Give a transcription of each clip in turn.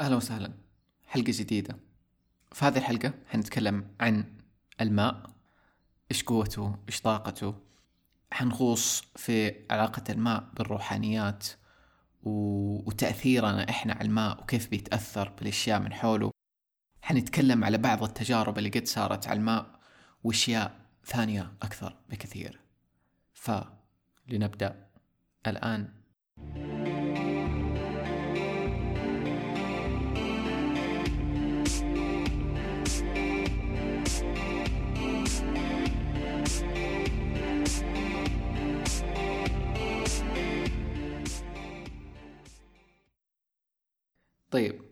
أهلا وسهلا. حلقة جديدة. في هذه الحلقة حنتكلم عن الماء إيش قوته إيش طاقته. حنغوص في علاقة الماء بالروحانيات و... وتأثيرنا إحنا على الماء وكيف بيتأثر بالأشياء من حوله. حنتكلم على بعض التجارب اللي قد صارت على الماء وأشياء ثانية أكثر بكثير. فلنبدأ الآن. طيب.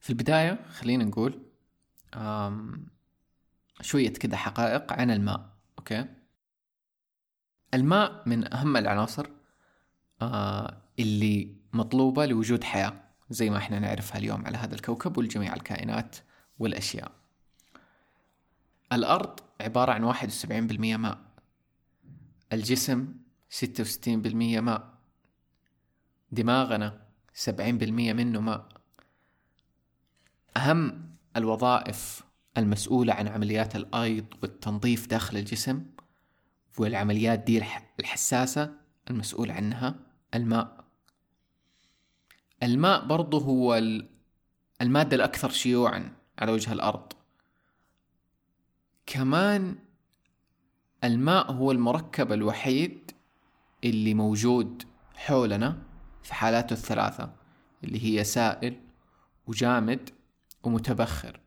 في البداية خلينا نقول شوية كده حقائق عن الماء أوكي؟ الماء من أهم العناصر آه، اللي مطلوبة لوجود حياة زي ما إحنا نعرفها اليوم على هذا الكوكب ولجميع الكائنات والأشياء. الأرض عبارة عن واحد وسبعين بالمية ماء. الجسم ستة وستين بالمية ماء. دماغنا سبعين بالمية منه ماء أهم الوظائف المسؤولة عن عمليات الأيض والتنظيف داخل الجسم والعمليات دي الحساسة المسؤول عنها الماء. الماء برضو هو المادة الأكثر شيوعا على وجه الأرض. كمان الماء هو المركب الوحيد اللي موجود حولنا في حالاته الثلاثة اللي هي سائل وجامد ومتبخر.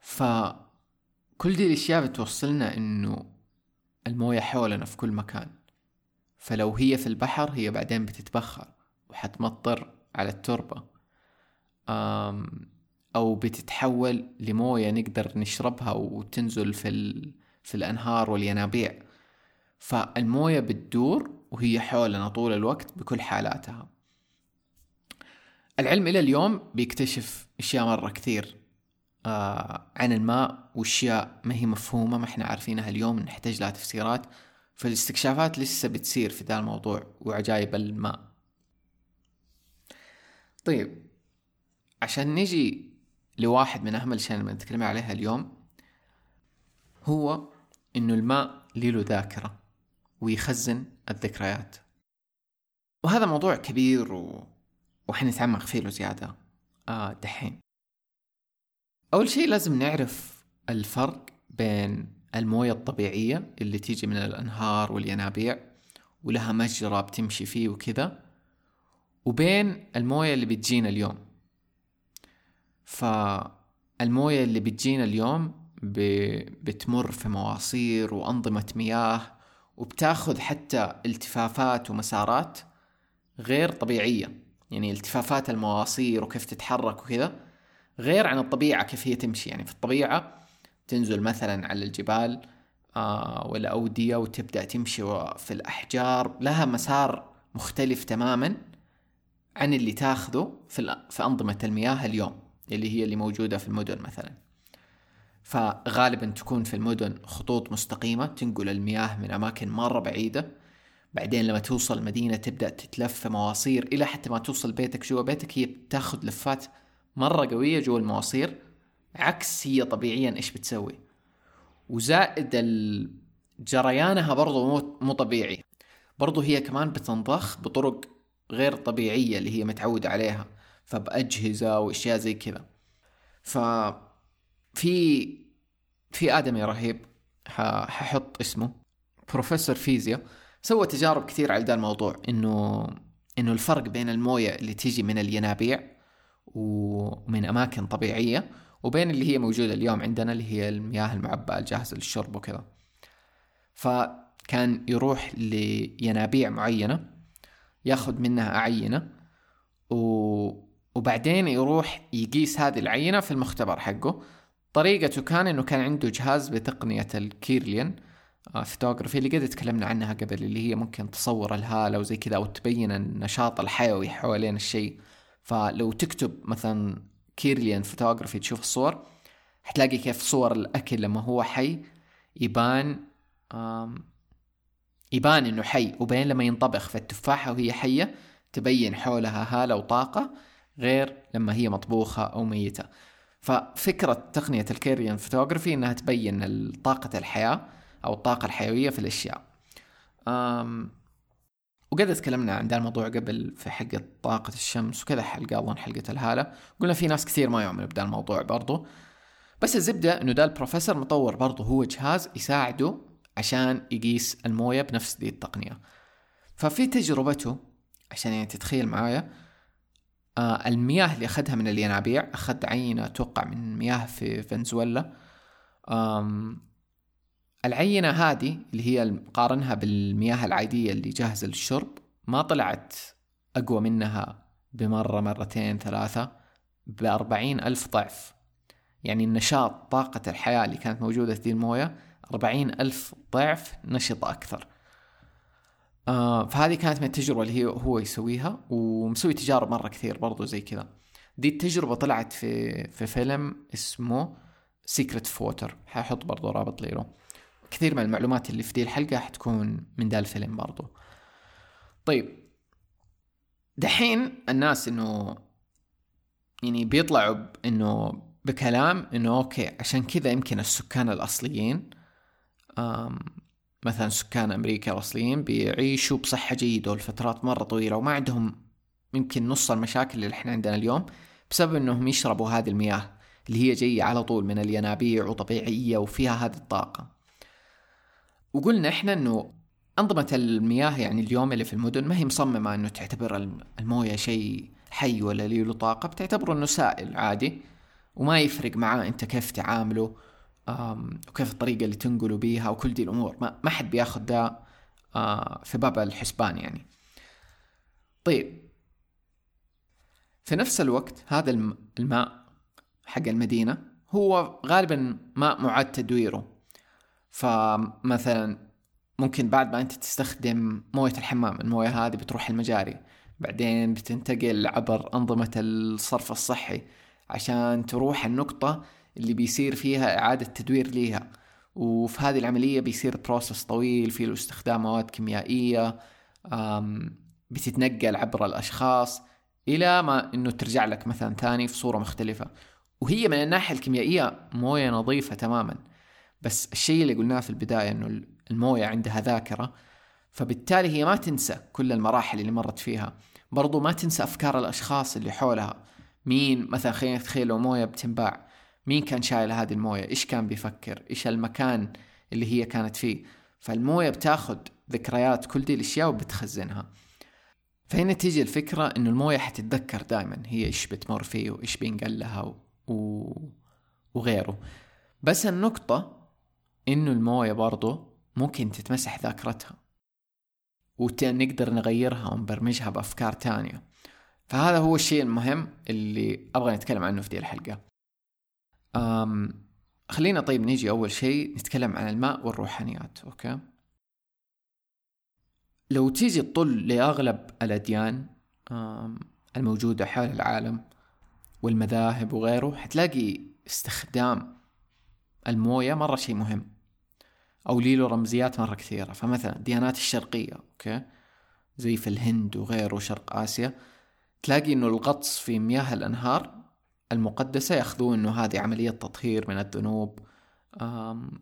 فكل دي الأشياء بتوصلنا إنه الموية حولنا في كل مكان. فلو هي في البحر هي بعدين بتتبخر وحتمطر على التربة. أو بتتحول لموية نقدر نشربها وتنزل في. في الأنهار والينابيع. فالموية بتدور وهي حولنا طول الوقت بكل حالاتها. العلم إلى اليوم بيكتشف أشياء مرة كثير آه عن الماء وأشياء ما هي مفهومة ما إحنا عارفينها اليوم نحتاج لها تفسيرات. فالاستكشافات لسه بتصير في ذا الموضوع وعجائب الماء. طيب عشان نجي لواحد من أهم الأشياء اللي بنتكلم عليها اليوم هو إنه الماء له ذاكرة. ويخزن الذكريات. وهذا موضوع كبير و... وحنتعمق فيه له زيادة. آه دحين. أول شيء لازم نعرف الفرق بين الموية الطبيعية اللي تيجي من الأنهار والينابيع ولها مجرى بتمشي فيه وكذا وبين الموية اللي بتجينا اليوم. فالموية اللي بتجينا اليوم ب... بتمر في مواصير وأنظمة مياه وبتاخذ حتى التفافات ومسارات غير طبيعية. يعني التفافات المواصير وكيف تتحرك وكذا غير عن الطبيعة كيف هي تمشي. يعني في الطبيعة تنزل مثلا على الجبال آه والأودية وتبدأ تمشي في الأحجار. لها مسار مختلف تماما عن اللي تاخذه في, في أنظمة المياه اليوم اللي هي اللي موجودة في المدن مثلا. فغالبا تكون في المدن خطوط مستقيمة تنقل المياه من أماكن مرة بعيدة. بعدين لما توصل المدينة تبدأ تتلف في مواصير إلى حتى ما توصل بيتك جوا بيتك هي بتاخذ لفات مرة قوية جوا المواصير. عكس هي طبيعيا إيش بتسوي؟ وزائد جريانها برضو مو, طبيعي. برضو هي كمان بتنضخ بطرق غير طبيعية اللي هي متعودة عليها فبأجهزة وأشياء زي كذا. ف في في آدمي رهيب. ححط اسمه. بروفيسور فيزياء سوى تجارب كثير على ذا الموضوع إنه إنه الفرق بين الموية اللي تيجي من الينابيع ومن أماكن طبيعية وبين اللي هي موجودة اليوم عندنا اللي هي المياه المعبأة الجاهزه للشرب وكذا. فكان يروح لينابيع معينة ياخذ منها عينه و... وبعدين يروح يقيس هذه العينة في المختبر حقه. طريقته كان إنه كان عنده جهاز بتقنية ال Kirlian photography اللي قد تكلمنا عنها قبل اللي هي ممكن تصور الهالة وزي كذا أو تبين النشاط الحيوي حوالين الشيء. فلو تكتب مثلا Kirlian photography تشوف الصور حتلاقي كيف صور الأكل لما هو حي يبان يبان إنه حي. وبين لما ينطبخ في التفاحة وهي حية تبين حولها هالة وطاقة غير لما هي مطبوخة أو ميتة. ففكرة تقنية ال Kirlian photography إنها تبين طاقة الحياة أو الطاقة الحيوية في الأشياء. وقد تكلمنا عن ذا الموضوع قبل في حلقة طاقة الشمس وكذا حلقة أظن حلقة الهالة. قلنا في ناس كثير ما يؤمنوا بدا الموضوع برضو. بس الزبدة إنه ده البروفيسور مطور برضو هو جهاز يساعده عشان يقيس الموية بنفس دي التقنية. ففي تجربته عشان يعني تتخيل معايا آه المياه اللي أخذها من الينابيع أخذ عينة أتوقع من مياه في فنزويلا. العينة هذه اللي هي قارنها بالمياه العادية اللي جاهزة للشرب ما طلعت أقوى منها بمرة مرتين ثلاثة بأربعين ألف ضعف. يعني النشاط طاقة الحياة اللي كانت موجودة في دي الموية أربعين ألف ضعف نشطة أكثر. آه فهذه كانت من التجربة اللي هو يسويها ومسوي تجارب مرة كثير برضو زي كذا. دي التجربة طلعت في في فيلم اسمه Secret of Water حاحط برضو رابط له كثير من المعلومات اللي في دي الحلقة حتكون من ذا الفيلم برضو. طيب. دحين الناس إنه يعني بيطلعوا إنه بكلام إنه أوكي عشان كذا يمكن السكان الأصليين مثلا سكان أمريكا الأصليين بيعيشوا بصحة جيدة لفترات مرة طويلة وما عندهم يمكن نص المشاكل اللي إحنا عندنا اليوم بسبب إنهم يشربوا هذه المياه اللي هي جاية على طول من الينابيع وطبيعية وفيها هذه الطاقة. وقلنا إحنا إنه أنظمة المياه يعني اليوم اللي في المدن ما هي مصممة إنه تعتبر الموية شيء حي ولا له طاقة بتعتبره إنه سائل عادي وما يفرق معاه أنت كيف تعامله وكيف الطريقة اللي تنقلوا بيها وكل دي الأمور. ما, ما حد بياخذ ده آه، في باب الحسبان يعني. طيب. في نفس الوقت هذا الماء حق المدينة هو غالبا ماء معاد تدويره فمثلا ممكن بعد ما انت تستخدم موية الحمام الموية هذه بتروح المجاري. بعدين بتنتقل عبر أنظمة الصرف الصحي عشان تروح النقطة اللي بيصير فيها إعادة تدوير ليها. وفي هذه العملية بيصير بروسس طويل فيه استخدام مواد كيميائية بتتنقل عبر الأشخاص إلى ما إنه ترجع لك مثلا ثاني في صورة مختلفة. وهي من الناحية الكيميائية موية نظيفة تماما. بس الشيء اللي قلناه في البداية إنه الموية عندها ذاكرة فبالتالي هي ما تنسى كل المراحل اللي مرت فيها. برضو ما تنسى أفكار الأشخاص اللي حولها. مين؟ مثلا خلينا نتخيل لو موية بتنباع. مين كان شايل هذه الموية؟ إيش كان بيفكر؟ إيش المكان اللي هي كانت فيه؟ فالموية بتاخذ ذكريات كل دي الأشياء وبتخزنها. فهنا تيجي الفكرة إنه الموية حتتذكر دائما هي إيش بتمر فيه وإيش بينقل لها و... وغيره. بس النقطة إنه الموية برضو ممكن تتمسح ذاكرتها. ونقدر نغيرها ونبرمجها بأفكار تانية. فهذا هو الشيء المهم اللي أبغى نتكلم عنه في دي الحلقة. أم خلينا طيب نيجي أول شيء نتكلم عن الماء والروحانيات أوكي؟ لو تيجي تطل لأغلب الأديان الموجودة حول العالم والمذاهب وغيره حتلاقي استخدام الموية مرة شيء مهم أو له رمزيات مرة كثيرة. فمثلا الديانات الشرقية أوكي؟ زي في الهند وغيره شرق آسيا تلاقي إنه الغطس في مياه الأنهار المقدسة يأخذون إنه هذه عملية تطهير من الذنوب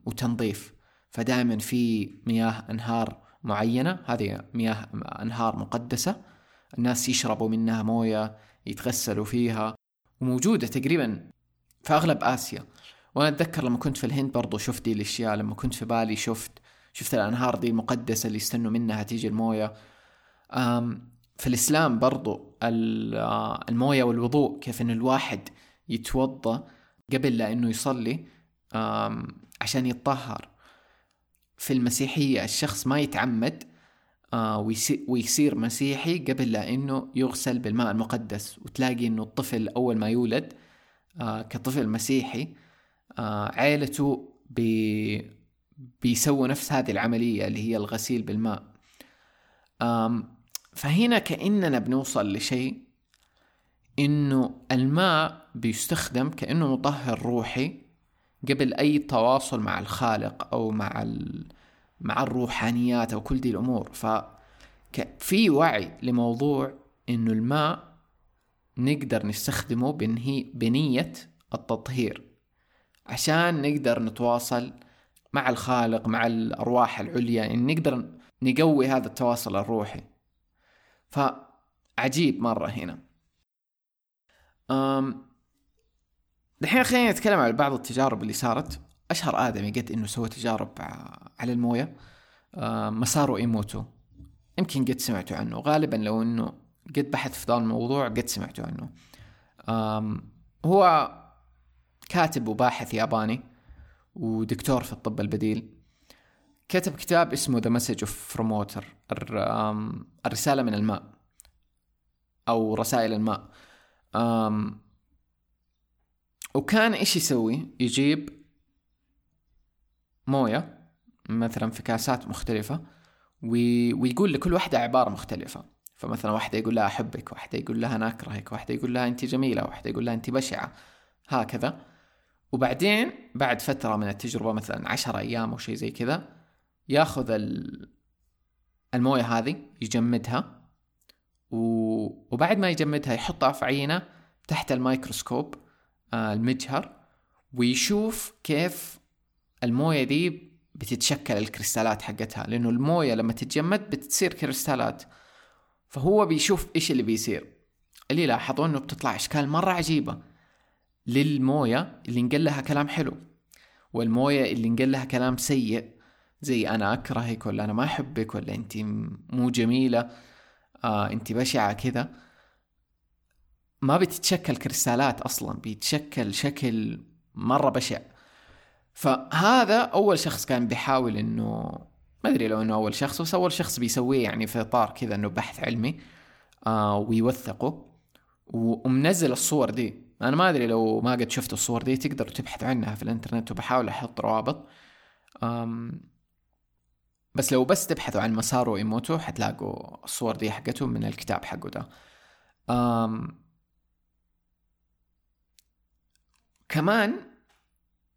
وتنظيف. فدائما في مياه أنهار معينة هذه مياه أنهار مقدسة الناس يشربوا منها موية يتغسلوا فيها وموجودة تقريبا في أغلب آسيا. وأنا أتذكر لما كنت في الهند برضو شفت دي الأشياء لما كنت في بالي شفت شفت الأنهار دي المقدسة اللي يستنوا منها تيجي الموية. في الإسلام برضو آه، الموية والوضوء كيف أن الواحد يتوضأ قبل لا أنه يصلي عشان يتطهر. في المسيحية الشخص ما يتعمد ويصير مسيحي قبل لا أنه يغسل بالماء المقدس. وتلاقي أنه الطفل أول ما يولد كطفل مسيحي عائلته بي بيسووا نفس هذه العملية اللي هي الغسيل بالماء. فهنا كأننا بنوصل لشيء إنه الماء بيستخدم كأنه مطهر روحي قبل أي تواصل مع الخالق أو مع ال... مع الروحانيات أو كل دي الأمور. ف في وعي لموضوع إنه الماء نقدر نستخدمه بنهي بنية التطهير. عشان نقدر نتواصل مع الخالق مع الأرواح العليا إن نقدر نقوي هذا التواصل الروحي. فعجيب مرة هنا. الحين خلينا نتكلم عن بعض التجارب اللي صارت. أشهر آدمي قد إنه سوى تجارب على الموية. مسارو إيموتو. يمكن قد سمعتوا عنه. غالبا لو إنه قد بحث في ذا الموضوع قد سمعتوا عنه. هو كاتب وباحث ياباني ودكتور في الطب البديل. كتب كتاب اسمه The Message of from Water الرسالة من الماء أو رسائل الماء. وكان إيش يسوي؟ يجيب موية مثلا في كاسات مختلفة ويقول لكل واحدة عبارة مختلفة. فمثلا واحدة يقول لها أحبك واحدة يقول لها أنا أكرهك واحدة يقول لها أنت جميلة واحدة يقول لها أنت بشعة هكذا. وبعدين بعد فترة من التجربة مثلا عشر أيام أو شيء زي كذا ياخذ الموية هذه يجمدها وبعد ما يجمدها يحطها في عينة تحت الميكروسكوب آه، المجهر ويشوف كيف الموية دي بتتشكل الكريستالات حقتها. لأنه الموية لما تتجمد بتصير كريستالات. فهو بيشوف إيش اللي بيصير. اللي لاحظوا إنه بتطلع أشكال مرة عجيبة. للموية اللي نقل لها كلام حلو والموية اللي نقل لها كلام سيء زي أنا أكرهك ولا أنا ما أحبك ولا أنت مو جميلة. آه أنت بشعة كذا ما بتتشكل كريستالات أصلا بيتشكل شكل مرة بشع. فهذا أول شخص كان بيحاول إنه ما أدري لو إنه أول شخص بس أول شخص بيسويه يعني في إطار كذا إنه بحث علمي آه ويوثقه ومنزل الصور دي. أنا ما أدري لو ما قد شفتوا الصور دي تقدروا تبحثوا عنها في الإنترنت وبحاول أحط روابط. بس لو بس تبحثوا عن مسارو ايموتو حتلاقوا الصور دي حقته من الكتاب حقه ده. أم كمان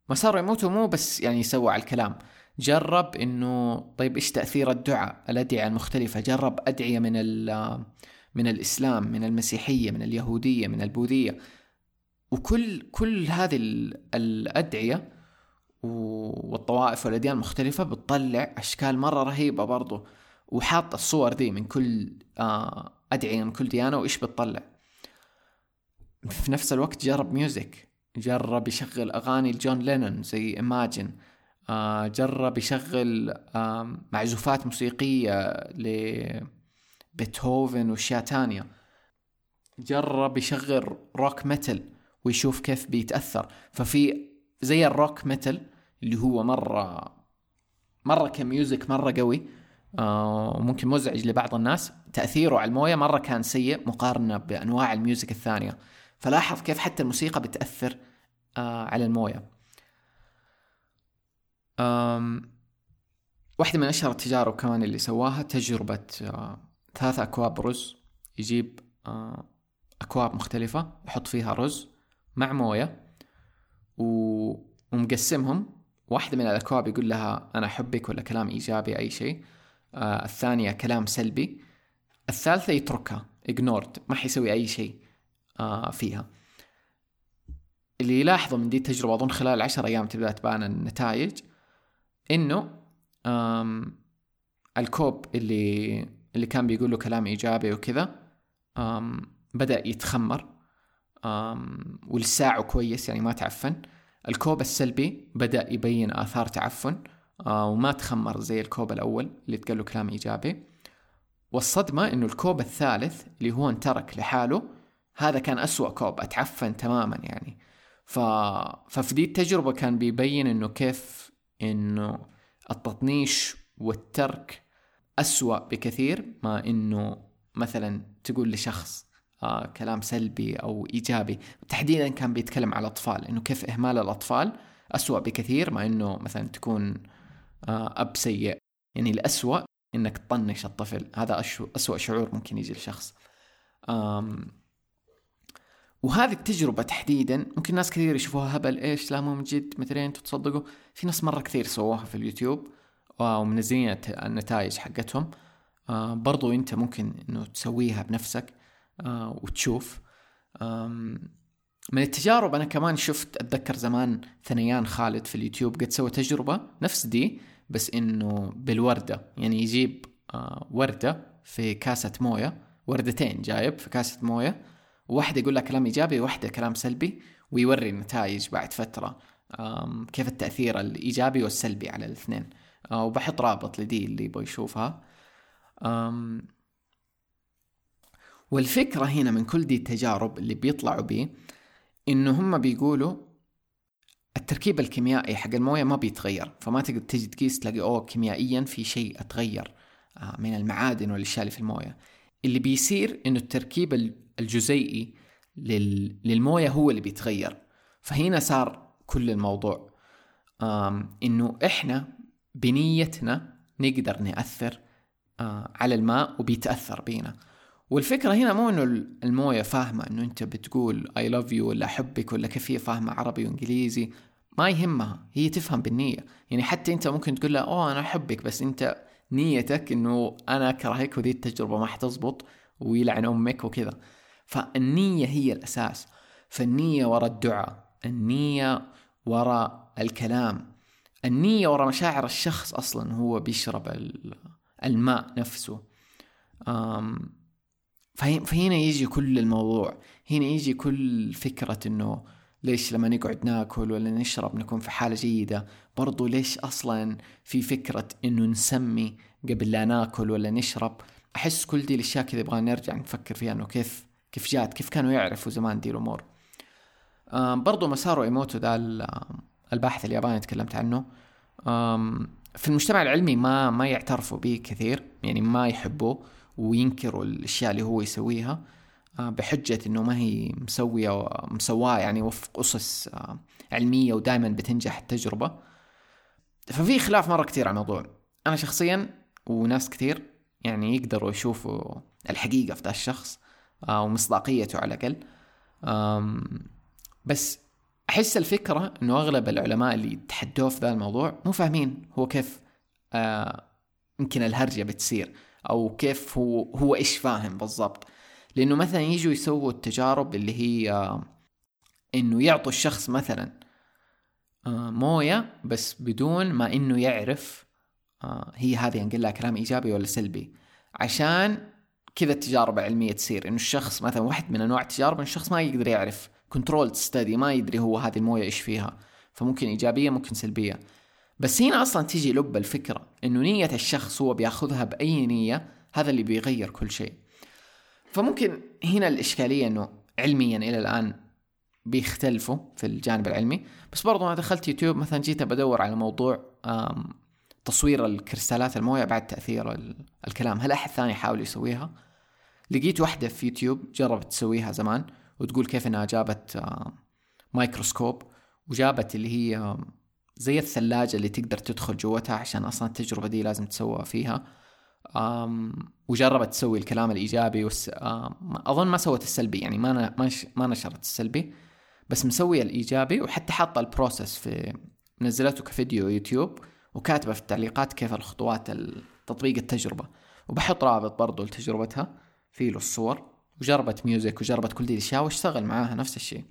مسارو ايموتو مو بس يعني سوى على الكلام. جرب إنه طيب إيش تأثير الدعاء؟ الأدعية المختلفة. جرب أدعية من من الإسلام من المسيحية من اليهودية من البوذية. وكل كل هذه الأدعية والطوائف والأديان المختلفة بتطلع أشكال مرة رهيبة برضو. وحاط الصور دي من كل آه، أدعية من كل ديانة وإيش بتطلع. في نفس الوقت جرب music. جرب يشغل أغاني لجون لينون زي Imagine آه، جرب يشغل معزوفات موسيقية لبيتهوفن وأشياء تانية. جرب يشغل rock metal ويشوف كيف بيتأثر. ففي زي ال rock metal اللي هو مره مرة ك music مرة قوي وممكن آه، مزعج لبعض الناس. تأثيره على الموية مرة كان سيء مقارنة بأنواع ال music الثانية. فلاحظ كيف حتى الموسيقى بتأثر آه، على الموية. واحدة من أشهر التجارب كمان اللي سواها تجربة آه، ثلاثة أكواب رز. يجيب أكواب مختلفة يحط فيها رز مع موية. و... ومقسمهم. واحدة من الأكواب يقول لها أنا أحبك ولا كلام إيجابي أي شيء. آه الثانية كلام سلبي. الثالثة يتركها ignored ما حيسوي أي شيء آه فيها. اللي يلاحظوا من دي التجربة أظن خلال عشر أيام تبدأ تبان النتائج إنه الكوب اللي اللي كان بيقول له كلام إيجابي وكذا بدأ يتخمر. ولساعه كويس يعني ما تعفن. الكوب السلبي بدأ يبين آثار تعفن آه، وما تخمر زي الكوب الأول اللي تقال له كلام إيجابي. والصدمة إنه الكوب الثالث اللي هو انترك لحاله هذا كان أسوأ كوب أتعفن تماما يعني. ف... ففي دي التجربة كان بيبين إنه كيف إنه التطنيش والترك أسوأ بكثير ما إنه مثلا تقول لشخص آه كلام سلبي أو إيجابي. تحديدا كان بيتكلم على الأطفال إنه كيف إهمال الأطفال أسوأ بكثير مع إنه مثلا تكون آه أب سيء. يعني الأسوأ إنك تطنش الطفل. هذا أسوأ شعور ممكن يجي لشخص. وهذه التجربة تحديدا ممكن ناس كثير يشوفوها هبل إيش لا مو من جد مثلين أنتوا تصدقوا. في ناس مرة كثير سووها في اليوتيوب ومنزلين النتائج حقتهم. آه برضو أنت ممكن إنه تسويها بنفسك. وتشوف. من التجارب أنا كمان شفت أتذكر زمان ثنيان خالد في اليوتيوب قد سوى تجربة نفس دي بس إنه بالوردة. يعني يجيب آه، وردة في كاسة موية وردتين جايب في كاسة موية وواحدة يقول لك كلام إيجابي وواحدة كلام سلبي ويوري النتائج بعد فترة. كيف التأثير الإيجابي والسلبي على الاثنين. آه، وبحط رابط لدي اللي يبغى يشوفها. والفكرة هنا من كل دي التجارب اللي بيطلعوا بيه إنه هم بيقولوا التركيب الكيميائي حق الموية ما بيتغير. فما تقدر تجي تقيس تلاقي أوه كيميائيا في شيء أتغير آه، من المعادن والأشياء اللي في الموية. اللي بيصير إنه التركيب الجزيئي للموية هو اللي بيتغير. فهنا صار كل الموضوع. إنه إحنا بنيتنا نقدر نأثر آه، على الماء وبيتأثر بينا. والفكرة هنا مو إنه الموية فاهمة إنه أنت بتقول I love you ولا أحبك ولا كيف هي فاهمة عربي وإنجليزي ما يهمها هي تفهم بالنية. يعني حتى أنت ممكن تقول لها أوه أنا أحبك. بس أنت نيتك إنه أنا أكرهك وذي التجربة ما حتزبط ويلعن أمك وكذا. فالنية هي الأساس. فالنية ورا الدعاء النية ورا الكلام. النية ورا مشاعر الشخص أصلا هو بيشرب الماء نفسه. فهنا يجي كل الموضوع. هنا يجي كل فكرة إنه ليش لما نقعد ناكل ولا نشرب نكون في حالة جيدة برضو ليش أصلا في فكرة إنه نسمي قبل لا ناكل ولا نشرب؟ أحس كل دي الأشياء كذا يبغى نرجع نفكر فيها إنه كيف كيف جات كيف كانوا يعرفوا زمان دي الأمور. برضو مسارو إيموتو ده الباحث الياباني تكلمت عنه في المجتمع العلمي ما ما يعترفوا به كثير يعني ما يحبوه. وينكروا الأشياء اللي هو يسويها آه، بحجة إنه ما هي مسوية مسواة يعني وفق اسس آه، علمية ودائما بتنجح التجربة. ففي خلاف مرة كثير على الموضوع. أنا شخصيا وناس كثير يعني يقدروا يشوفوا الحقيقة في ذا الشخص آه، ومصداقيته على الأقل. بس أحس الفكرة إنه أغلب العلماء اللي تحدوه في ذا الموضوع مو فاهمين هو كيف يمكن الهرجة بتصير. أو كيف هو هو إيش فاهم بالضبط. لأنه مثلا يجوا يسووا التجارب اللي هي إنه يعطوا الشخص مثلا آه، موية بس بدون ما إنه يعرف آه، هي هذه نقول لها كلام إيجابي ولا سلبي. عشان كذا التجارب العلمية تصير إنه الشخص مثلا واحد من أنواع التجارب إنه الشخص ما يقدر يعرف كنترول ستدي ما يدري هو هذه الموية إيش فيها. فممكن إيجابية ممكن سلبية. بس هنا أصلا تيجي لب الفكرة إنه نية الشخص هو بيأخذها بأي نية هذا اللي بيغير كل شيء. فممكن هنا الإشكالية إنه علميا إلى الآن بيختلفوا في الجانب العلمي. بس برضو أنا دخلت يوتيوب مثلا جيت بدور على موضوع تصوير الكريستالات الموية بعد تأثير الكلام. هل أحد ثاني حاول يسويها؟ لقيت واحدة في يوتيوب جربت تسويها زمان وتقول كيف إنها جابت مايكروسكوب وجابت اللي هي زي الثلاجة اللي تقدر تدخل جوتها عشان أصلا التجربة دي لازم تسوى فيها أم وجربت تسوي الكلام الإيجابي والس... أظن ما سوت السلبي يعني ما. ما. ما نشرت السلبي بس مسوية الإيجابي وحتى حاطة ال process في نزلته كفيديو يوتيوب وكاتبة في التعليقات كيف الخطوات تطبيق التجربة وبحط رابط برضو لتجربتها في له الصور وجربت ميوزك وجربت كل دي الأشياء واشتغل معاها نفس الشيء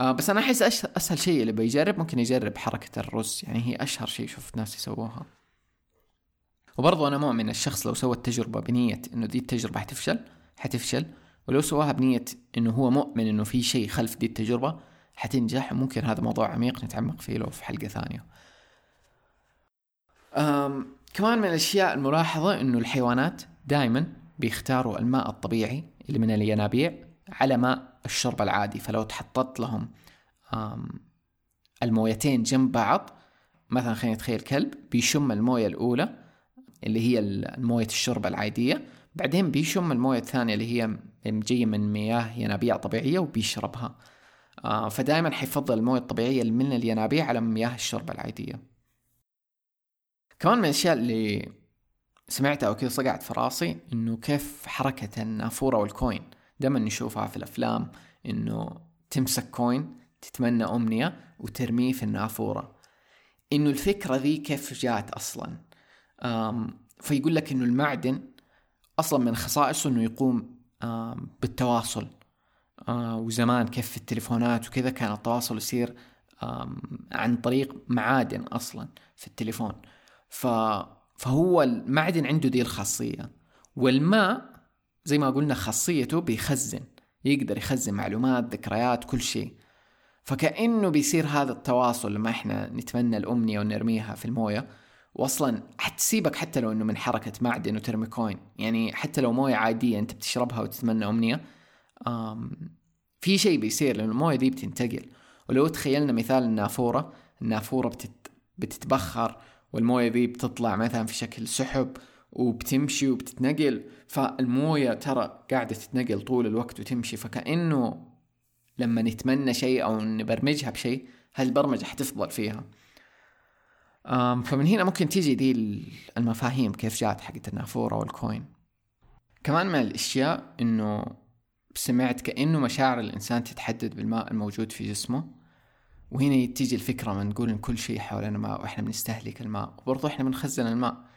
آه بس أنا أحس. أسهل شيء اللي بيجرب ممكن يجرب حركة الرز يعني هي أشهر شيء شفت ناس يسووها. وبرضو أنا مؤمن الشخص لو سوى التجربة بنية إنه دي التجربة حتفشل حتفشل. ولو سواها بنية إنه هو مؤمن إنه في شيء خلف دي التجربة حتنجح. ممكن هذا موضوع عميق نتعمق فيه لو في حلقة ثانية. أم كمان من الأشياء الملاحظة إنه الحيوانات دائما بيختاروا الماء الطبيعي اللي من الينابيع على ماء الشرب العادي فلو تحطت لهم المويتين جنب بعض مثلا خلينا نتخيل كلب بيشم الموية الأولى اللي هي موية الشرب العادية بعدين بيشم الموية الثانية اللي هي جاية من مياه ينابيع طبيعية وبيشربها. آه فدائما حيفضل الموية الطبيعية من الينابيع على مياه الشرب العادية. كمان من الأشياء اللي سمعتها أو كذا صقعت في راسي إنه كيف حركة النافورة وال coin. دائما نشوفها في الأفلام إنه تمسك coin تتمنى أمنية وترميه في النافورة. إنه الفكرة ذي كيف جات أصلا؟ فيقول لك إنه المعدن أصلا من خصائصه إنه يقوم بالتواصل. آه وزمان كيف في التليفونات وكذا كان التواصل يصير عن طريق معادن أصلا في التليفون. فهو المعدن عنده دي الخاصية. والماء زي ما قلنا خاصيته بيخزن يقدر يخزن معلومات ذكريات كل شيء. فكأنه بيصير هذا التواصل لما إحنا نتمنى الأمنية ونرميها في الموية. واصلا حتسيبك حتى لو إنه من حركة معدن وترمي كوين. يعني حتى لو موية عادية أنت بتشربها وتتمنى أمنية في شيء بيصير لأن الموية دي بتنتقل. ولو تخيلنا مثال النافورة النافورة بتت... بتتبخر والموية دي بتطلع مثلا في شكل سحب وبتمشي وبتتنقل فالموية ترى قاعدة تتنقل طول الوقت وتمشي. فكأنه لما نتمنى شيء أو نبرمجها بشيء هالبرمجة حتفضل فيها. فمن هنا ممكن تيجي دي المفاهيم كيف جات حقت النافورة والكوين. كمان من الأشياء إنه سمعت كأنه مشاعر الإنسان تتحدد بالماء الموجود في جسمه. وهنا تيجي الفكرة من نقول إن كل شيء حولنا ماء وإحنا بنستهلك الماء. وبرضه إحنا بنخزن الماء.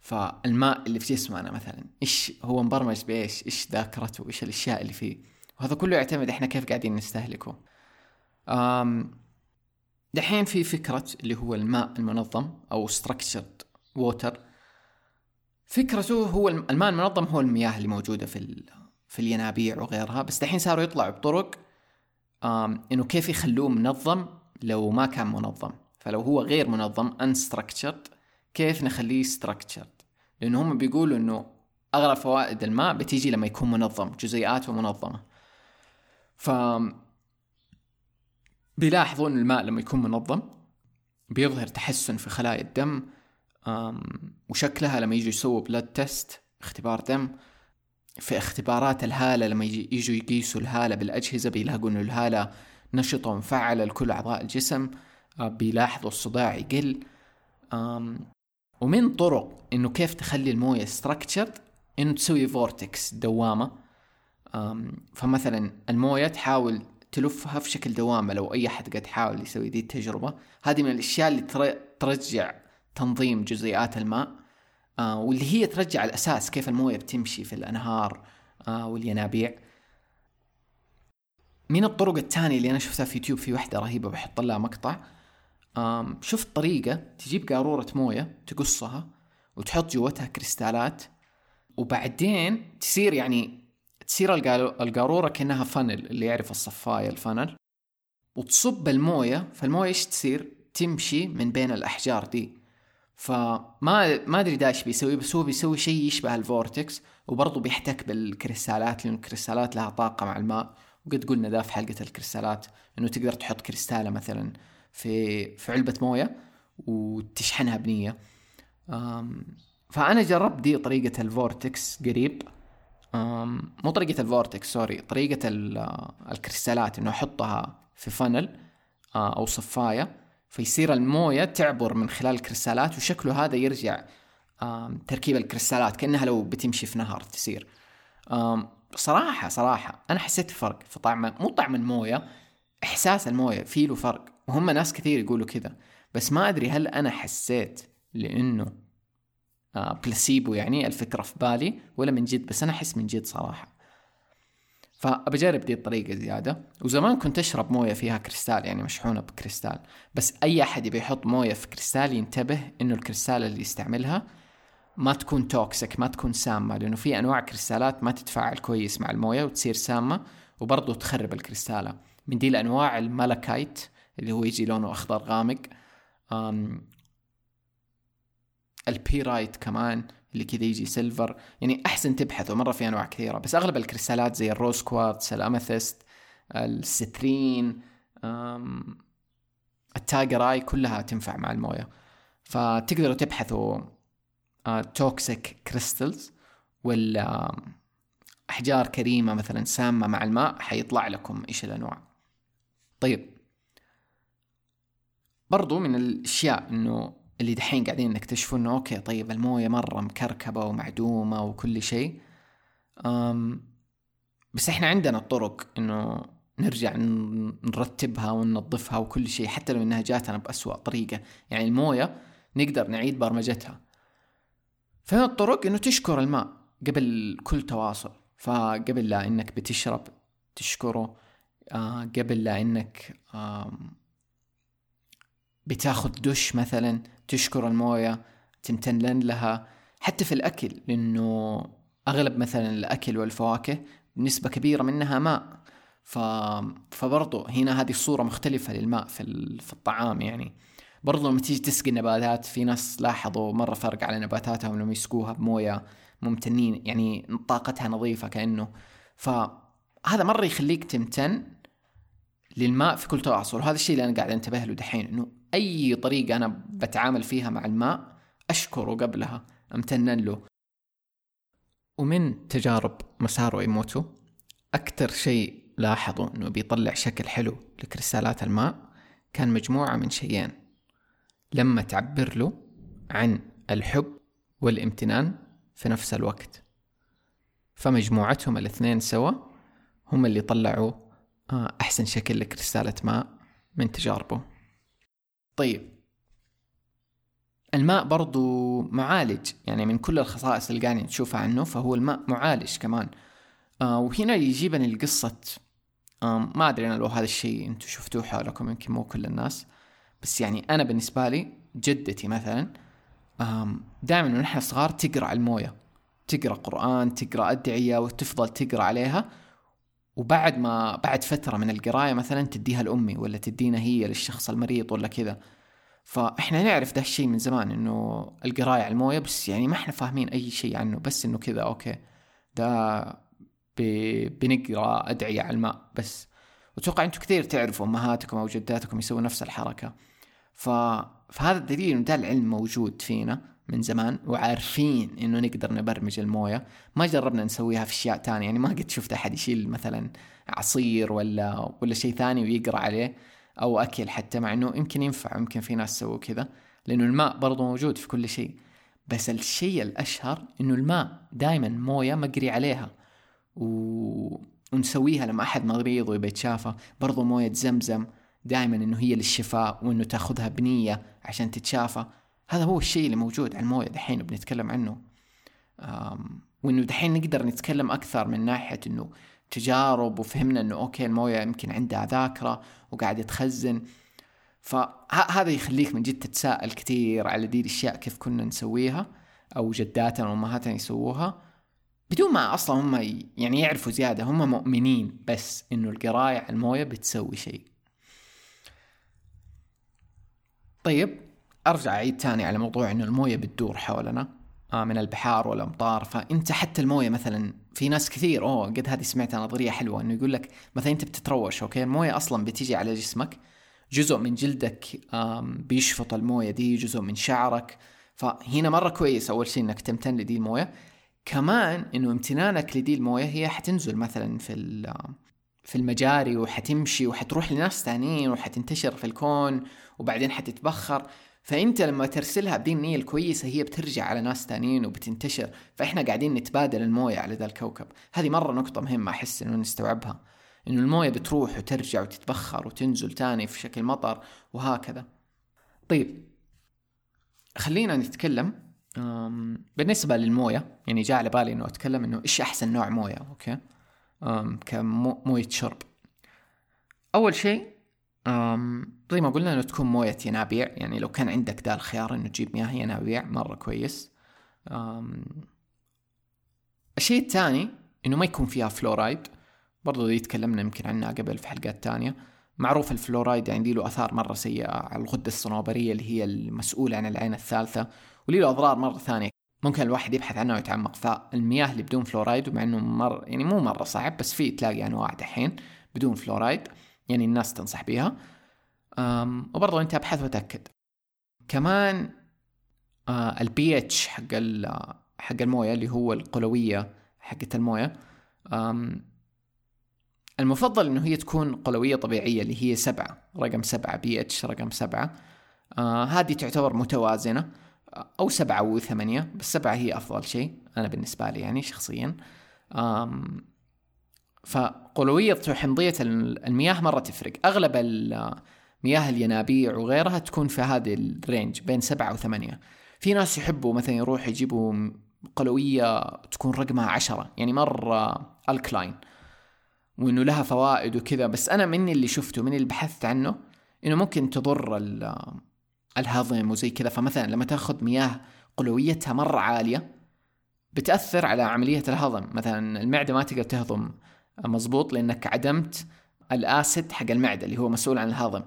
فالماء اللي في جسمنا مثلا إيش هو مبرمج بإيش؟ إيش ذاكرته؟ إيش الأشياء اللي فيه؟ وهذا كله يعتمد إحنا كيف قاعدين نستهلكه. أم دحين في فكرة اللي هو الماء المنظم أو structured water. فكرته هو الماء المنظم هو المياه اللي موجودة في في الينابيع وغيرها بس دحين صاروا يطلعوا بطرق إنه كيف يخلوه منظم لو ما كان منظم. فلو هو غير منظم unstructured كيف نخليه structured لأنه هم بيقولوا إنه أغلب فوائد الماء بتيجي لما يكون منظم جزيئاته منظمة. ف بيلاحظوا إن الماء لما يكون منظم بيظهر تحسن في خلايا الدم وشكلها لما يجوا يسووا blood test اختبار دم في اختبارات الهالة لما يجوا يقيسوا الهالة بالأجهزة بيلاقوا إنه الهالة نشطة ومفعلة لكل أعضاء الجسم آه، بيلاحظوا الصداع يقل. ومن طرق إنه كيف تخلي الموية structured إنه تسوي vortex دوامة. فمثلا الموية تحاول تلفها في شكل دوامة لو أي أحد قد حاول يسوي دي التجربة. هذه من الأشياء اللي ترجع تنظيم جزيئات الماء. واللي هي ترجع الأساس كيف الموية بتمشي في الأنهار آه والينابيع. من الطرق الثانية اللي أنا شفتها في يوتيوب في واحدة رهيبة بحط لها مقطع. شفت طريقة تجيب قارورة موية تقصها وتحط جوتها كريستالات وبعدين تصير يعني تصير القارورة كأنها funnel اللي يعرف الصفاية ال funnel وتصب الموية فالموية إيش تصير؟ تمشي من بين الأحجار دي. فما ما أدري ده إيش بيسوي بس هو بيسوي شيء يشبه ال vortex وبرضه بيحتك بالكريستالات لأن الكريستالات لها طاقة مع الماء. وقد قلنا ذا في حلقة الكريستالات إنه تقدر تحط كريستالة مثلا في في علبة موية وتشحنها بنية. فأنا جربت دي طريقة ال vortex قريب. مو طريقة ال vortex sorry طريقة الكريستالات إنه أحطها في funnel آه، أو صفاية. فيصير الموية تعبر من خلال الكريستالات وشكله هذا يرجع تركيب الكريستالات كأنها لو بتمشي في نهر تصير. صراحة صراحة أنا حسيت بفرق في طعم مو طعم الموية إحساس الموية في له فرق. وهم ناس كثير يقولوا كذا. بس ما أدري هل أنا حسيت لأنه بلاسيبو يعني الفكرة في بالي ولا من جد بس أنا أحس من جد صراحة. فبجرب دي الطريقة زيادة. وزمان كنت أشرب موية فيها كريستال يعني مشحونة بكريستال. بس أي أحد يبي يحط موية في كريستال ينتبه إنه الكريستال اللي يستعملها ما تكون toxic ما تكون سامة لأنه في أنواع كريستالات ما تتفاعل كويس مع الموية وتصير سامة وبرضه تخرب الكريستالة. من دي الأنواع ال malachite اللي هو يجي لونه أخضر غامق. ال pyrite كمان اللي كذا يجي silver يعني أحسن تبحثوا مره في أنواع كثيرة. بس أغلب الكريستالات زي الروز كوارتز الاميثست السترين التاجر اي كلها تنفع مع الموية. فتقدروا تبحثوا toxic crystals ولا أحجار كريمة مثلا سامة مع الماء حيطلع لكم إيش الأنواع. طيب. برضو من الأشياء إنه اللي دحين قاعدين نكتشفوا إنه أوكي طيب الموية مرة مكركبة ومعدومة وكل شيء. بس إحنا عندنا الطرق إنه نرجع نرتبها وننظفها وكل شيء حتى لو إنها جاتنا بأسوأ طريقة. يعني الموية نقدر نعيد برمجتها. فمن الطرق إنه تشكر الماء قبل كل تواصل. فقبل لا إنك بتشرب تشكره آه قبل لا إنك بتاخذ دش مثلا تشكر الموية تمتن لها. حتى في الأكل لأنه أغلب مثلا الأكل والفواكه نسبة كبيرة منها ماء. ف... فبرضو هنا هذه الصورة مختلفة للماء في, ال... في الطعام يعني. برضو لما تيجي تسقي النباتات في ناس لاحظوا مرة فرق على نباتاتهم لما يسقوها بموية ممتنين يعني طاقتها نظيفة كأنه. فهذا مرة يخليك تمتن للماء في كل تواصل. وهذا الشيء اللي أنا قاعد أنتبه له دحين إنه أي طريقة أنا بتعامل فيها مع الماء أشكره قبلها أمتنن له. ومن تجارب مسارو إيموتو أكثر شيء لاحظوا أنه بيطلع شكل حلو لكريستالات الماء كان مجموعة من شيئين. لما تعبر له عن الحب والامتنان في نفس الوقت. فمجموعتهم الاثنين سوا هم اللي طلعوا آه، أحسن شكل لكريستالة ماء من تجاربه. طيب. الماء برضو معالج يعني من كل الخصائص اللي قاعدين نشوفها عنه فهو الماء معالج كمان. آه وهنا يجيبني القصة آه ما أدري أنا لو هذا الشيء أنتم شفتوه حولكم يمكن مو كل الناس بس يعني أنا بالنسبة لي جدتي مثلا دائما ونحن صغار تقرأ على الموية تقرأ قرآن تقرأ أدعية وتفضل تقرأ عليها وبعد ما بعد فترة من القراية مثلا تديها لأمي ولا تدينا هي للشخص المريض ولا كذا. فإحنا نعرف ده الشيء من زمان إنه القراية على الموية بس يعني ما إحنا فاهمين أي شيء عنه بس إنه كذا أوكي. ده بنقرأ أدعية على الماء بس. وأتوقع أنتم كثير تعرفوا أمهاتكم أو جداتكم يسووا نفس الحركة. ف... فهذا الدليل إنه ده العلم موجود فينا. من زمان وعارفين إنه نقدر نبرمج الموية. ما جربنا نسويها في أشياء تانية. يعني ما قد شفت أحد يشيل مثلا عصير ولا ولا شيء ثاني ويقرأ عليه أو أكل حتى مع إنه يمكن ينفع يمكن في ناس سووا كذا لأنه الماء برضو موجود في كل شيء. بس الشيء الأشهر إنه الماء دائما موية مقري عليها. و... ونسويها لما أحد مريض ويبي يتشافى. برضو موية زمزم دائما إنه هي للشفاء وإنه تأخذها بنية عشان تتشافى. هذا هو الشيء اللي موجود على الموية دحين بنتكلم عنه. وإنه دحين نقدر نتكلم أكثر من ناحية إنه تجارب وفهمنا إنه أوكي الموية يمكن عندها ذاكرة وقاعدة تخزن. فهذا يخليك من جد تتساءل كثير على دي الأشياء كيف كنا نسويها أو جداتنا وامهاتنا يسووها. بدون ما أصلا هم يعني يعرفوا زيادة هم مؤمنين بس إنه القراية على الموية بتسوي شيء. طيب أرجع أعيد تاني على موضوع إنه الموية بتدور حولنا. آه، من البحار والأمطار. فأنت حتى الموية مثلا في ناس كثير أوه قد هذه سمعت نظريه حلوة إنه يقول لك مثلا أنت بتتروش أوكي؟ الموية أصلا بتيجي على جسمك. جزء من جلدك بيشفط الموية دي جزء من شعرك. فهنا مرة كويس أول شيء إنك تمتن لدي الموية. كمان إنه امتنانك لدي الموية هي حتنزل مثلا في في المجاري وحتمشي وحتروح لناس ثانيين وحتنتشر في الكون وبعدين حتتبخر. فأنت لما ترسلها بدي النية الكويسة هي بترجع على ناس تانيين وبتنتشر فإحنا قاعدين نتبادل الموية على ذا الكوكب. هذه مرة نقطة مهمة أحس إنه نستوعبها إنه الموية بتروح وترجع وتتبخر وتنزل تاني في شكل مطر وهكذا. طيب خلينا نتكلم بالنسبة للموية يعني جاء على بالي إنه أتكلم إنه إيش أحسن نوع موية أوكي؟ كموية شرب. أول شيء زي ما قلنا إنه تكون موية ينابيع. يعني لو كان عندك ذا الخيار إنه تجيب مياه ينابيع مرة كويس. الشيء الثاني إنه ما يكون فيها فلورايد برضو دي تكلمنا يمكن عنها قبل في حلقات تانية. معروف الفلورايد يعني له آثار مرة سيئة على الغدة الصنوبرية اللي هي المسؤولة عن العين الثالثة ولي له أضرار مرة ثانية. ممكن الواحد يبحث عنها ويتعمق. فالمياه اللي بدون فلورايد ومع إنه مر يعني مو مرة صعب بس في تلاقي أنواع دحين بدون فلورايد يعني الناس تنصح بيها. وبرضه أنت ابحث وتأكد. كمان آه، البي اتش حق حق الموية اللي هو القلوية حقت الموية. المفضل إنه هي تكون قلوية طبيعية اللي هي سبعة رقم سبعة بي اتش رقم سبعة. آه هذه تعتبر متوازنة أو سبعة وثمانية بس سبعة هي أفضل شيء أنا بالنسبة لي يعني شخصيا. فقلوية وحمضية المياه مرة تفرق. أغلب مياه الينابيع وغيرها تكون في هذه ال range بين سبعة وثمانية. في ناس يحبوا مثلا يروح يجيبوا قلوية تكون رقمها عشرة يعني مرة alkaline وإنه لها فوائد وكذا. بس أنا مني اللي شفته مني اللي بحثت عنه إنه ممكن تضر الهضم وزي كذا. فمثلا لما تأخذ مياه قلويتها مرة عالية بتأثر على عملية الهضم. مثلا المعدة ما تقدر تهضم مزبوط لأنك عدمت الآسيد حق المعدة اللي هو مسؤول عن الهضم.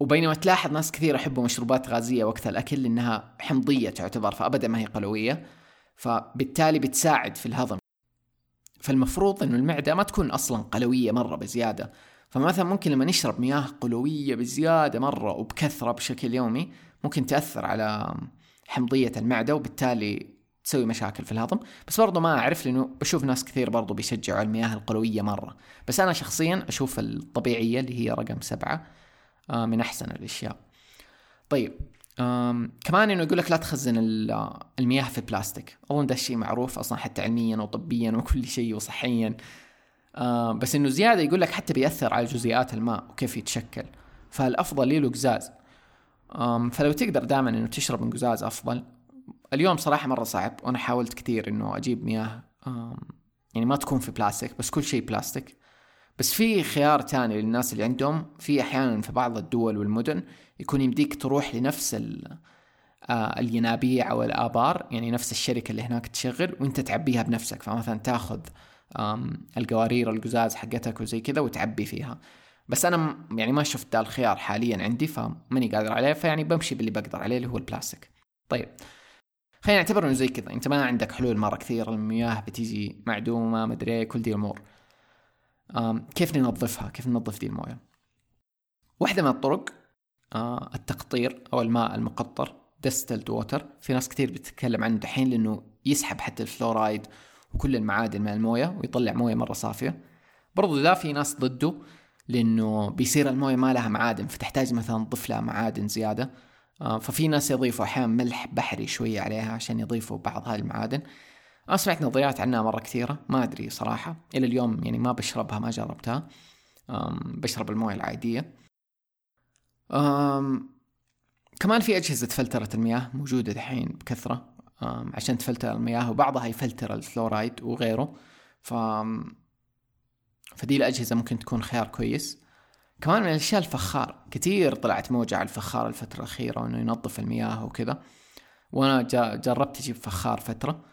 وبينما تلاحظ ناس كثير يحبوا مشروبات غازية وقت الأكل لأنها حمضية تعتبر فأبدا ما هي قلوية فبالتالي بتساعد في الهضم. فالمفروض إنه المعدة ما تكون أصلا قلوية مرة بزيادة. فمثلا ممكن لما نشرب مياه قلوية بزيادة مرة وبكثرة بشكل يومي ممكن تأثر على حمضية المعدة وبالتالي تسوي مشاكل في الهضم. بس برضو ما أعرف لأنه بشوف ناس كثير برضو بيشجعوا المياه القلويه مرة. بس أنا شخصيا أشوف الطبيعية اللي هي رقم سبعة آه، من أحسن الأشياء. طيب كمان إنه يقول لك لا تخزن المياه في بلاستيك. أظن ده الشيء معروف أصلا حتى علميا وطبيا وكل شيء وصحيا. بس إنه زيادة يقول لك حتى بيأثر على جزيئات الماء وكيف يتشكل. فالأفضل له قزاز. فلو تقدر دائما إنه تشرب من قزاز أفضل. اليوم صراحة مرة صعب وأنا حاولت كثير إنه أجيب مياه يعني ما تكون في بلاستيك بس كل شيء بلاستيك. بس في خيار تاني للناس اللي عندهم في أحيانا في بعض الدول والمدن يكون يمديك تروح لنفس آه، الينابيع أو الآبار يعني نفس الشركة اللي هناك تشغل وأنت تعبيها بنفسك. فمثلا تاخذ القوارير القزاز حقتك وزي كذا وتعبي فيها. بس أنا يعني ما شفت ذا الخيار حاليا عندي فماني قادر عليه فيعني بمشي باللي بقدر عليه اللي هو البلاستيك. طيب خلينا نعتبر انه زي كذا. انت ما عندك حلول مرة كثير المياه بتيجي معدومة مدري كل دي الأمور. كيف ننظفها؟ كيف ننظف دي الموية؟ واحدة من الطرق آه، التقطير أو الماء المقطر distilled water في ناس كثير بتتكلم عنه دحين لأنه يسحب حتى الفلورايد وكل المعادن من الموية ويطلع موية مرة صافية. برضو ذا في ناس ضده لأنه بيصير الموية ما لها معادن فتحتاج مثلا تضيف لها معادن زيادة. آه، ففي ناس يضيفوا أحيانا ملح بحري شوية عليها عشان يضيفوا بعض هاي المعادن. أنا سمعت نظريات عنها مرة كثيرة ما أدري صراحة. إلى اليوم يعني ما بشربها ما جربتها. بشرب الموية العادية. كمان في أجهزة فلترة المياه موجودة دحين بكثرة عشان تفلتر المياه وبعضها يفلتر الفلورايد وغيره. ف فدي الأجهزة ممكن تكون خيار كويس. كمان من الأشياء الفخار. كثير طلعت موجة على الفخار الفترة الأخيرة وإنه ينظف المياه وكذا. وأنا جربت أجيب فخار فترة.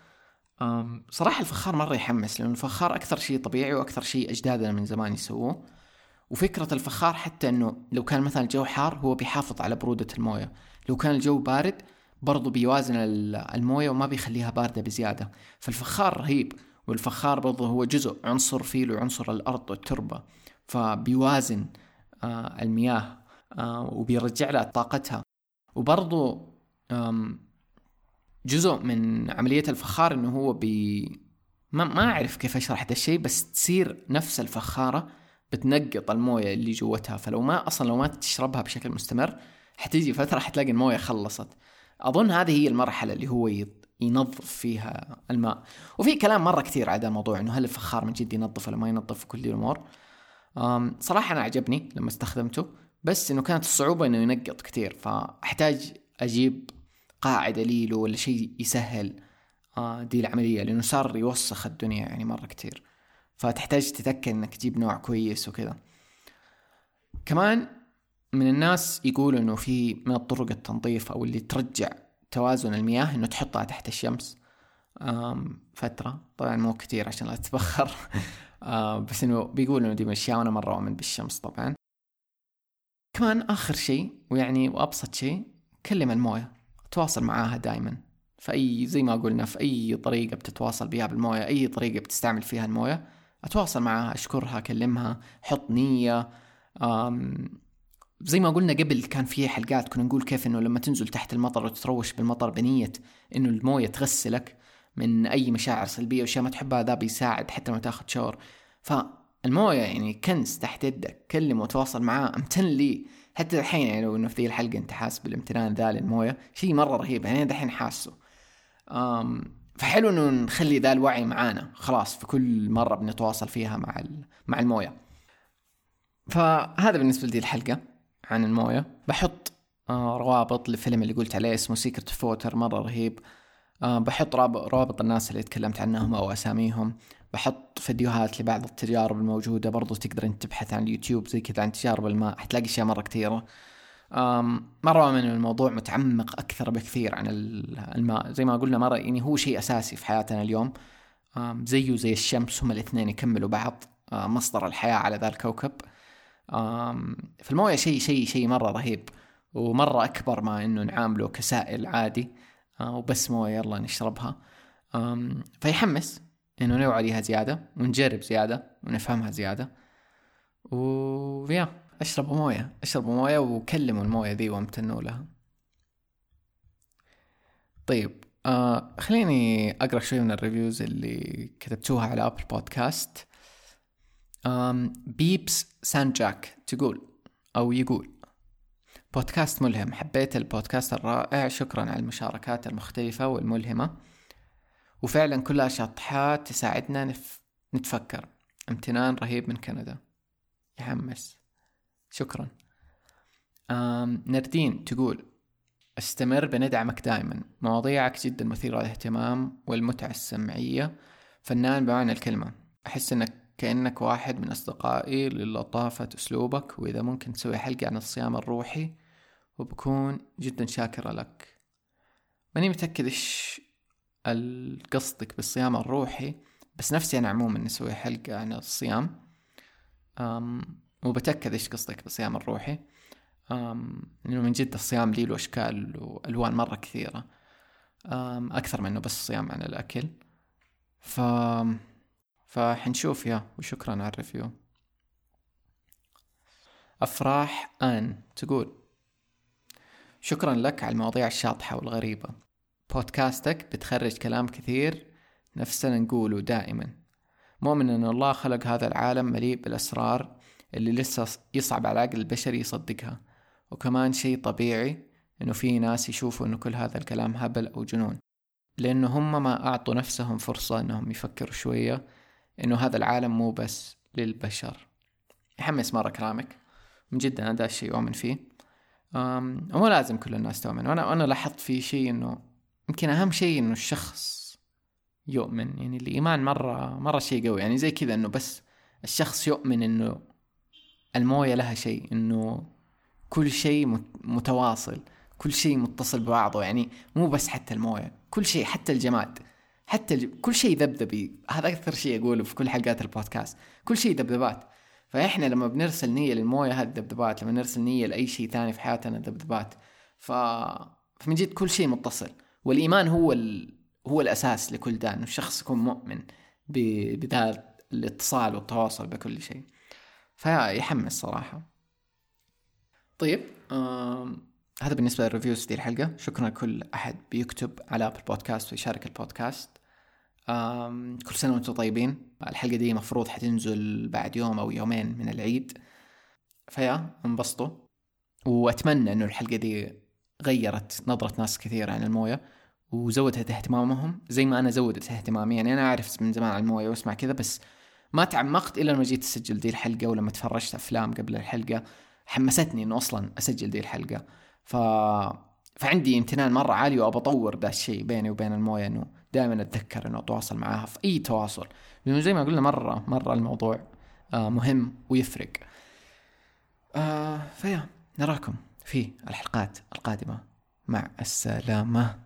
صراحة الفخار مرة يحمس لأنه الفخار أكثر شيء طبيعي وأكثر شيء أجدادنا من زمان يسووه. وفكرة الفخار حتى أنه لو كان مثلا الجو حار هو بيحافظ على برودة الموية. لو كان الجو بارد برضو بيوازن الموية وما بيخليها باردة بزيادة. فالفخار رهيب والفخار برضو هو جزء عنصر فيه له عنصر الأرض والتربة. فبيوازن المياه آه وبيرجع لها طاقتها. وبرضو جزء من عملية الفخار إنه هو بي ما, ما أعرف كيف أشرح هذا الشيء بس تصير نفس الفخارة بتنقط الموية اللي جوتها. فلو ما أصلا لو ما تشربها بشكل مستمر حتيجي فترة حتلاقي الموية خلصت. أظن هذه هي المرحلة اللي هو ينظف فيها الماء. وفي كلام مرة كثير على هذا الموضوع إنه هل الفخار من جد ينظف ولا ما ينظف كل دي الأمور؟ صراحة أنا عجبني لما استخدمته بس إنه كانت الصعوبة إنه ينقط كثير فأحتاج أجيب قاعدة ليلو ولا شيء يسهل آه، دي العملية لأنه صار يوسخ الدنيا يعني مرة كثير فتحتاج تتأكد إنك تجيب نوع كويس وكذا. كمان من الناس يقولوا إنه في من الطرق التنظيف أو اللي ترجع توازن المياه إنه تحطها تحت الشمس فترة. طبعا مو كثير عشان لا تتبخر. بس إنه بيقولوا إنه دي وأنا مرة اؤمن بالشمس طبعا. كمان آخر شيء ويعني وأبسط شيء كلم الموية. تواصل معاها دائما في اي زي ما قلنا في أي طريقة بتتواصل بها بالموية أي طريقة بتستعمل فيها الموية أتواصل معها أشكرها أكلمها حط نية. زي ما قلنا قبل كان في حلقات كنا نقول كيف إنه لما تنزل تحت المطر وتتروش بالمطر بنية إنه الموية تغسلك. من أي مشاعر سلبية وأشياء ما تحبها ذا بيساعد حتى لما تاخذ شاور. فالموية يعني كنز تحت يدك كلم وتواصل معاه امتن لي. حتى الحين يعني لو إنه في ذي الحلقة أنت حاسس بالامتنان ذا للموية شيء مرة رهيب يعني دحين حاسه. فحلو إنه نخلي ذا الوعي معانا خلاص في كل مرة بنتواصل فيها مع مع الموية. فهذا بالنسبة لدي الحلقة عن الموية. بحط آه، روابط للفيلم اللي قلت عليه اسمه Secret Water مرة رهيب. بحط روابط الناس اللي تكلمت عنهم أو أساميهم. بحط فيديوهات لبعض التجارب الموجودة. برضو تقدر أنت تبحث عن اليوتيوب زي كذا عن تجارب الماء. حتلاقي أشياء مرة كثيرة. مرة من الموضوع متعمق أكثر بكثير عن الماء. زي ما قلنا مرة يعني هو شيء أساسي في حياتنا اليوم. زيه زي الشمس هم الاثنين يكملوا بعض مصدر الحياة على ذا الكوكب. فالموية شيء شيء شيء مرة رهيب ومرة أكبر ما إنه نعامله كسائل عادي. وبس موية يلا نشربها. فيحمس إنه نوعى عليها زيادة ونجرب زيادة ونفهمها زيادة. ويا أشربوا موية أشربوا موية وكلموا الموية ذي وامتنوا لها. طيب آه خليني أقرأ شوي من ال reviews اللي كتبتوها على Apple Podcast آم بيبس سان جاك تقول أو يقول. بودكاست ملهم. حبيت البودكاست الرائع. شكرا على المشاركات المختلفة والملهمة. وفعلا كلها شطحات تساعدنا نف... نتفكر. امتنان رهيب من كندا. يحمس. شكرا. آم نردين تقول استمر بندعمك دائما مواضيعك جدا مثيرة للاهتمام والمتعة السمعية. فنان بمعنى الكلمة. أحس أنك كأنك واحد من أصدقائي للطافة أسلوبك وإذا ممكن تسوي حلقة عن الصيام الروحي وبكون جدا شاكرة لك. ماني متأكد إيش قصدك بالصيام الروحي بس نفسي أنا عموما نسوي حلقة عن الصيام. أم وبتأكد إيش قصدك بالصيام الروحي. لأنه من جد الصيام له أشكال وألوان مرة كثيرة. أكثر من إنه بس الصيام عن الأكل. ف فحنشوف يا وشكرا على الريفيو. أفراح آن تقول. شكرا لك على المواضيع الشاطحة والغريبة. بودكاستك بتخرج كلام كثير نفسنا نقوله دائما. مؤمن أن الله خلق هذا العالم مليء بالأسرار اللي لسه يصعب على العقل البشري يصدقها. وكمان شيء طبيعي إنه في ناس يشوفوا إنه كل هذا الكلام هبل أو جنون. لأنه هم ما أعطوا نفسهم فرصة إنهم يفكروا شوية إنه هذا العالم مو بس للبشر. يحمس مرة كلامك. من جد أنا ده الشيء أؤمن فيه. ومو لازم كل الناس تؤمن. وأنا وأنا لاحظت في شيء إنه يمكن أهم شيء إنه الشخص يؤمن. يعني الإيمان مرة مرة شيء قوي. يعني زي كذا إنه بس الشخص يؤمن إنه الموية لها شيء إنه كل شيء متواصل كل شيء متصل ببعضه. يعني مو بس حتى الموية كل شيء حتى الجماد حتى الج... كل شيء ذبذبي. هذا أكثر شيء أقوله في كل حلقات البودكاست. كل شيء ذبذبات. فإحنا لما بنرسل نية للموية هذه ذبذبات لما نرسل نية لأي شيء ثاني في حياتنا ذبذبات ف فمن جد كل شيء متصل. والإيمان هو ال... هو الأساس لكل ده إنه الشخص يكون مؤمن ب... بذا الاتصال والتواصل بكل شيء. فيحمس صراحة. طيب هذا بالنسبة لل reviews دي الحلقة. شكرا لكل أحد بيكتب على Apple Podcast ويشارك البودكاست. كل سنة وأنتم طيبين. الحلقة دي مفروض حتنزل بعد يوم أو يومين من العيد. فيا انبسطوا. وأتمنى أنه الحلقة دي غيرت نظرة ناس كثير عن الموية وزودت اهتمامهم زي ما أنا زودت اهتمامي. يعني أنا عارف من زمان عن الموية وأسمع كذا بس ما تعمقت إلا لما جيت أسجل دي الحلقة ولما تفرجت أفلام قبل الحلقة حمستني إنه أصلا أسجل دي الحلقة. ف فعندي امتنان مرة عالي وابى أطور ذا الشيء بيني وبين الموية إنه دائما أتذكر إنه أتواصل معاها في أي تواصل. لأنه زي ما قلنا مرة مرة الموضوع آه مهم ويفرق. آه فيا نراكم في الحلقات القادمة. مع السلامة.